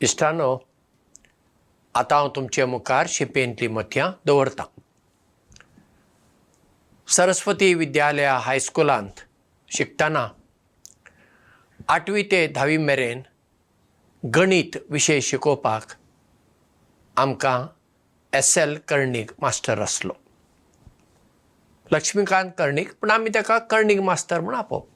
इश्टानो आतां हांव तुमचे मुखार शिपेंतली मथयां दवरतां. सरस्वती विद्यालया हायस्कुलांत शिकतना आठवी ते धावी मेरेन गणीत विशय शिकोवपाक आमकां एस एल कर्णीक मास्टर आसलो. लक्ष्मीकांत कर्णीक पूण आमी ताका कर्णीक मास्तर म्हूण आपोवप.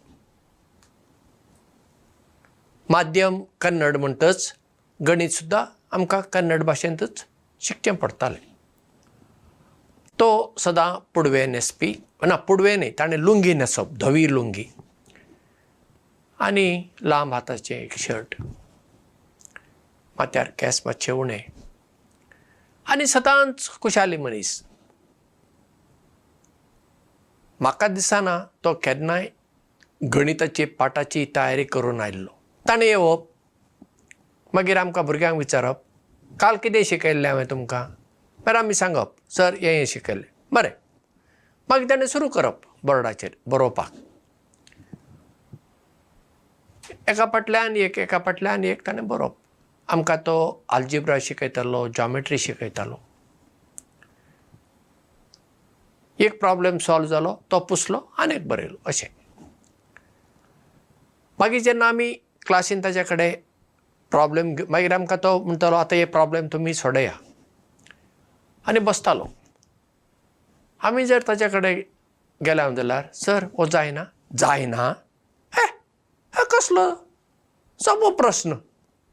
माध्यम कन्नड म्हणटच गणीत सुद्दां आमकां कन्नड भाशेंतच शिकचें पडटालें. तो सदां पुडवे न्हेसपी ना पुडवे न्ही ताणें लुंगी न्हेसप धवी लुंगी. आनी लांब हाताचें एक शर्ट माथ्यार केंस मातशे उणे. आनी सदांच खुशाली मनीस. म्हाका दिसना तो केन्नाय गणिताची पाठाची तयारी करून आयिल्लो. ताणें येवप मागीर आमकां भुरग्यांक विचारप काल कितें शिकयल्लें हांवें तुमकां? मागीर आमी सांगप सर हें हें शिकयल्लें. बरें. मागीर ताणें सुरू करप बोर्डाचेर बरोवपाक. एका फाटल्यान एक एका फाटल्यान एक ताणें बरोवप. आमकां तो आल्जिब्रा शिकयतालो जॉमेट्री शिकयतालो. एक प्रॉब्लेम सॉल्व जालो तो पुसलो आनी एक बरयलो अशें. मागीर जेन्ना आमी क्लासीन ताचे कडेन प्रॉब्लेम मागीर आमकां तो म्हणटालो आतां हे प्रॉब्लेम तुमी सोडया. आनी बसतालो. आमी जर ताचे कडेन गेल्या जाल्यार सर हो जायना. जायना? हे हे कसलो? सोंपो प्रस्न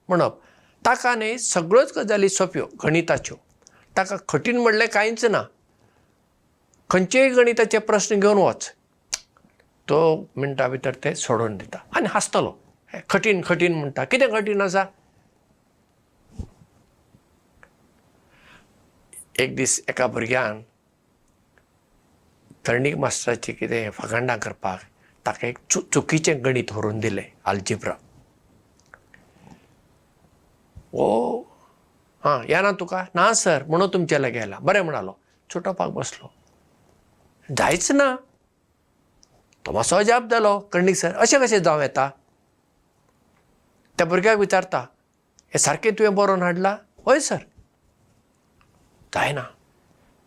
म्हणप. ताका न्ही सगळ्योच गजाली सोंप्यो गणिताच्यो. ताका कठीण म्हणलें कांयच ना. खंयचेय गणिताचे प्रस्न घेवन वच. तो मिनटां भितर ते सोडोवन दिता. आनी हांसतलो कठीण कठीण म्हणटा. कितें कठीण आसा? एक दीस एका भुरग्यान कर्णीक मास्टराची कितें फकांडां करपाक ताका एक चु चुकीचें गणीत व्हरून दिलें आल्जिब्रा ओ हां येना तुका? ना सर म्हणून तुमचे लागीं आयला बरें म्हणालो. चिंतोवपाक बसलो. जायच ना. तो मातसो अजाप जालो. कर्णीक सर अशें कशें जावं येता त्या भुरग्याक विचारता हें सारकें तुवें बरोवन हाडलां हय सर. जायना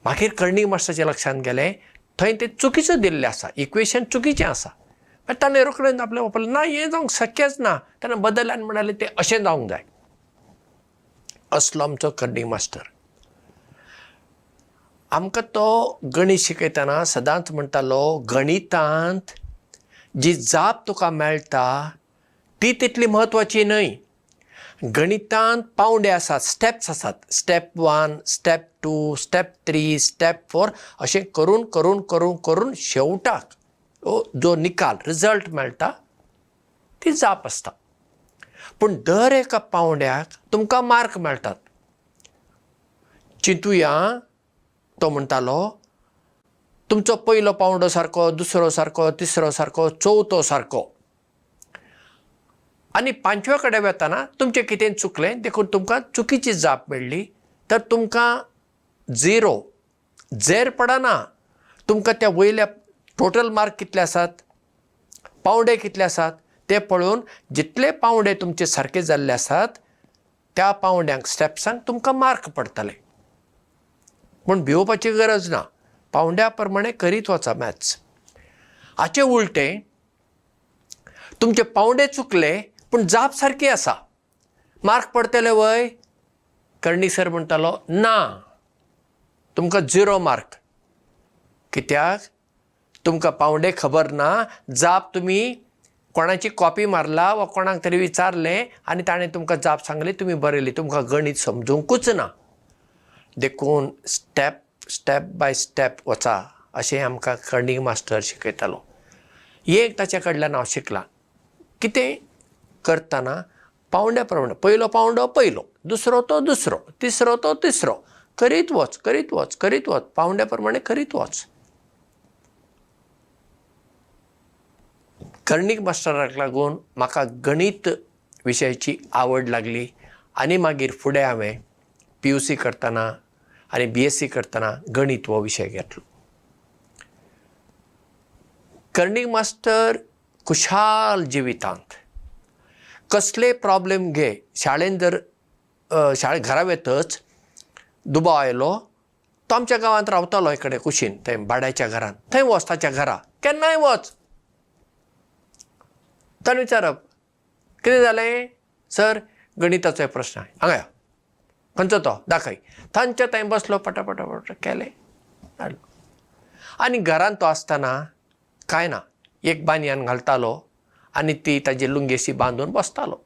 मागीर कर्णीक मास्टराच्या लक्षांत गेलें थंय तें चुकीचें दिल्लें आसा. इक्वेशन चुकीचें आसा. मागीर ताणें रोखडें आपलें वापरलें ना हें जावंक शक्यच ना. ताणें बदल आनी म्हणालें तें अशें जावंक जाय. असलो आमचो कर्णीक मास्टर. आमकां तो गणीत शिकयतना सदांच म्हणटालो गणितांत जी जाप तुका मेळटा ती तितली म्हत्वाची न्हय. गणितांत पावंडे आसात स्टेप्स आसात. Step one step two step three step four अशें करून करून करून करून शेवटाक जो निकाल रिजल्ट मेळटा ती जाप आसता. पूण दर एका पावंड्याक तुमकां मार्क मेळटात. चिंतुया तो म्हणटालो तुमचो पयलो पावंडो सारको दुसरो सारको तिसरो सारको चवथो सारको आनी पांचव्या कडेन वतना तुमचें कितें चुकलें देखून तुमकां चुकीची जाप मेळ्ळी तर तुमकां झिरो झेर पडना. तुमकां त्या वयल्या टोटल मार्क कितले आसात? पावंडे कितले आसात? ते पळोवन जितले पावंडे तुमचे सारके जाल्ले आसात त्या पावंड्यांक स्टेप्सांक तुमकां मार्क पडटले. पूण भिवपाची गरज ना. पावंड्या प्रमाणे करीत वचा मॅथ्स. हाचे उलटें तुमचे पावंडे चुकले पूण जाप सारकी आसा. मार्क पडटले वय कर्णी सर म्हणटालो ना तुमकां झिरो मार्क. कित्याक? तुमकां पावंडे खबर ना जाप तुमी कोणाची कॉपी मारला वा कोणाक तरी विचारलें आनी ताणें तुमकां जाप सांगली तुमी बरयली तुमकां गणीत समजूंकूच ना. देखून स्टेप स्टेप बाय स्टेप वचा अशें आमकां कर्णीक मास्टर शिकयतालो. एक ताचे कडल्यान हांव शिकलां. कितें करतना पावंड्या प्रमाणे पयलो पावंडो पयलो दुसरो तो दुसरो तिसरो तो तिसरो करीत वच करीत वच करीत वच पावंड्या प्रमाणे करीत वच. कर्णीक मास्टराक लागून म्हाका गणीत विशयाची आवड लागली आनी मागीर फुडें हांवें पी यू सी करतना आनी बी एस सी करतना गणीत हो विशय घेतलो. कर्णीक मास्टर खुशाल जिवितांत कसले प्रॉब्लेम घे? शाळेन जर अ, शाळेत घरा वेतच दुबाव आयलो तो आमच्या गांवांत रावतालो इकडे कुशीन थंय भाड्याच्या घरान. थंय वच ताच्या घरा. केन्नाय वच? ताणें विचारप. कितें जालें? सर गणिताचो आहे. हांगा या. खंयचो तो? दाखय. तांच्या थंय बसलो पटा पटा पटा केलें आनी घरान तो आसतना कांय ना एक बानयान घालतालो आनी ती ताजी लुंगेसी बांदून बसतालो.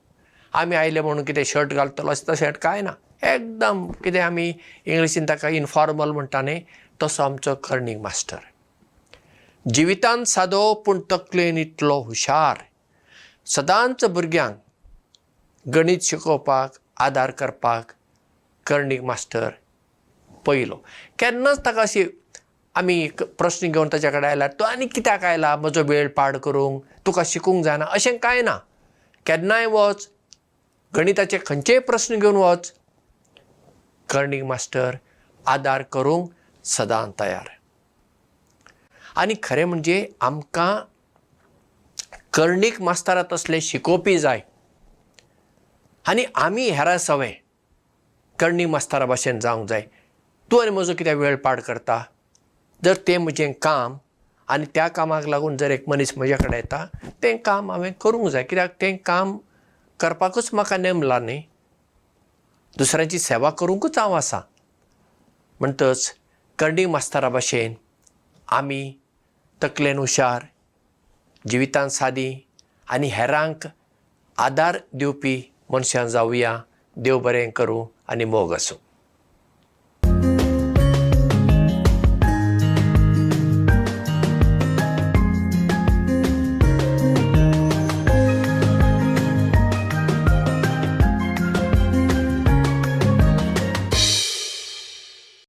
आमी आयले म्हणून कितें शर्ट घालतलो अशें तशें कांय ना. एकदम कितें आमी इंग्लिशीन ताका इनफॉर्मल म्हणटा न्ही तसो आमचो कर्णीक मास्टर जिवितांत सादो पूण तकलेन इतलो हुशार. सदांच भुरग्यांक गणीत शिकोवपाक आदार करपाक कर्णीक मास्टर पयलो केन्नाच ताका अशी आमी प्रस्न घेवन ताच्या कडेन आयल्यार तूं आनी कित्याक आयला? म्हजो वेळ पाड करूंक तुका शिकूंक जायना. अशें कांय ना. केन्नाय वच गणिताचे खंयचेय प्रस्न घेवन वच कर्णीक मास्टर आदार करूंक सदां तयार. आनी खरें म्हणजे आमकां कर्णीक मास्तरां तसले शिकोवपी जाय. आनी आमी हेरां सवय कर्णीक मास्तरा भाशेन जावंक जाय. तूं आनी म्हजो कित्याक वेळ पाड करता? जर तें म्हजें काम आनी त्या कामाक लागून जर एक मनीस म्हज्या कडेन येता तें काम हांवें करूंक जाय. कित्याक तें काम करपाकूच म्हाका नेमला न्ही. दुसऱ्यांची सेवा करूंकूच हांव आसा. म्हणटच कर्णीक मास्तरा भाशेन आमी तकलेन हुशार जिवितांत सादी आनी हेरांक आदार दिवपी मनशां जावया देव बरें करूं आनी मोग आसूं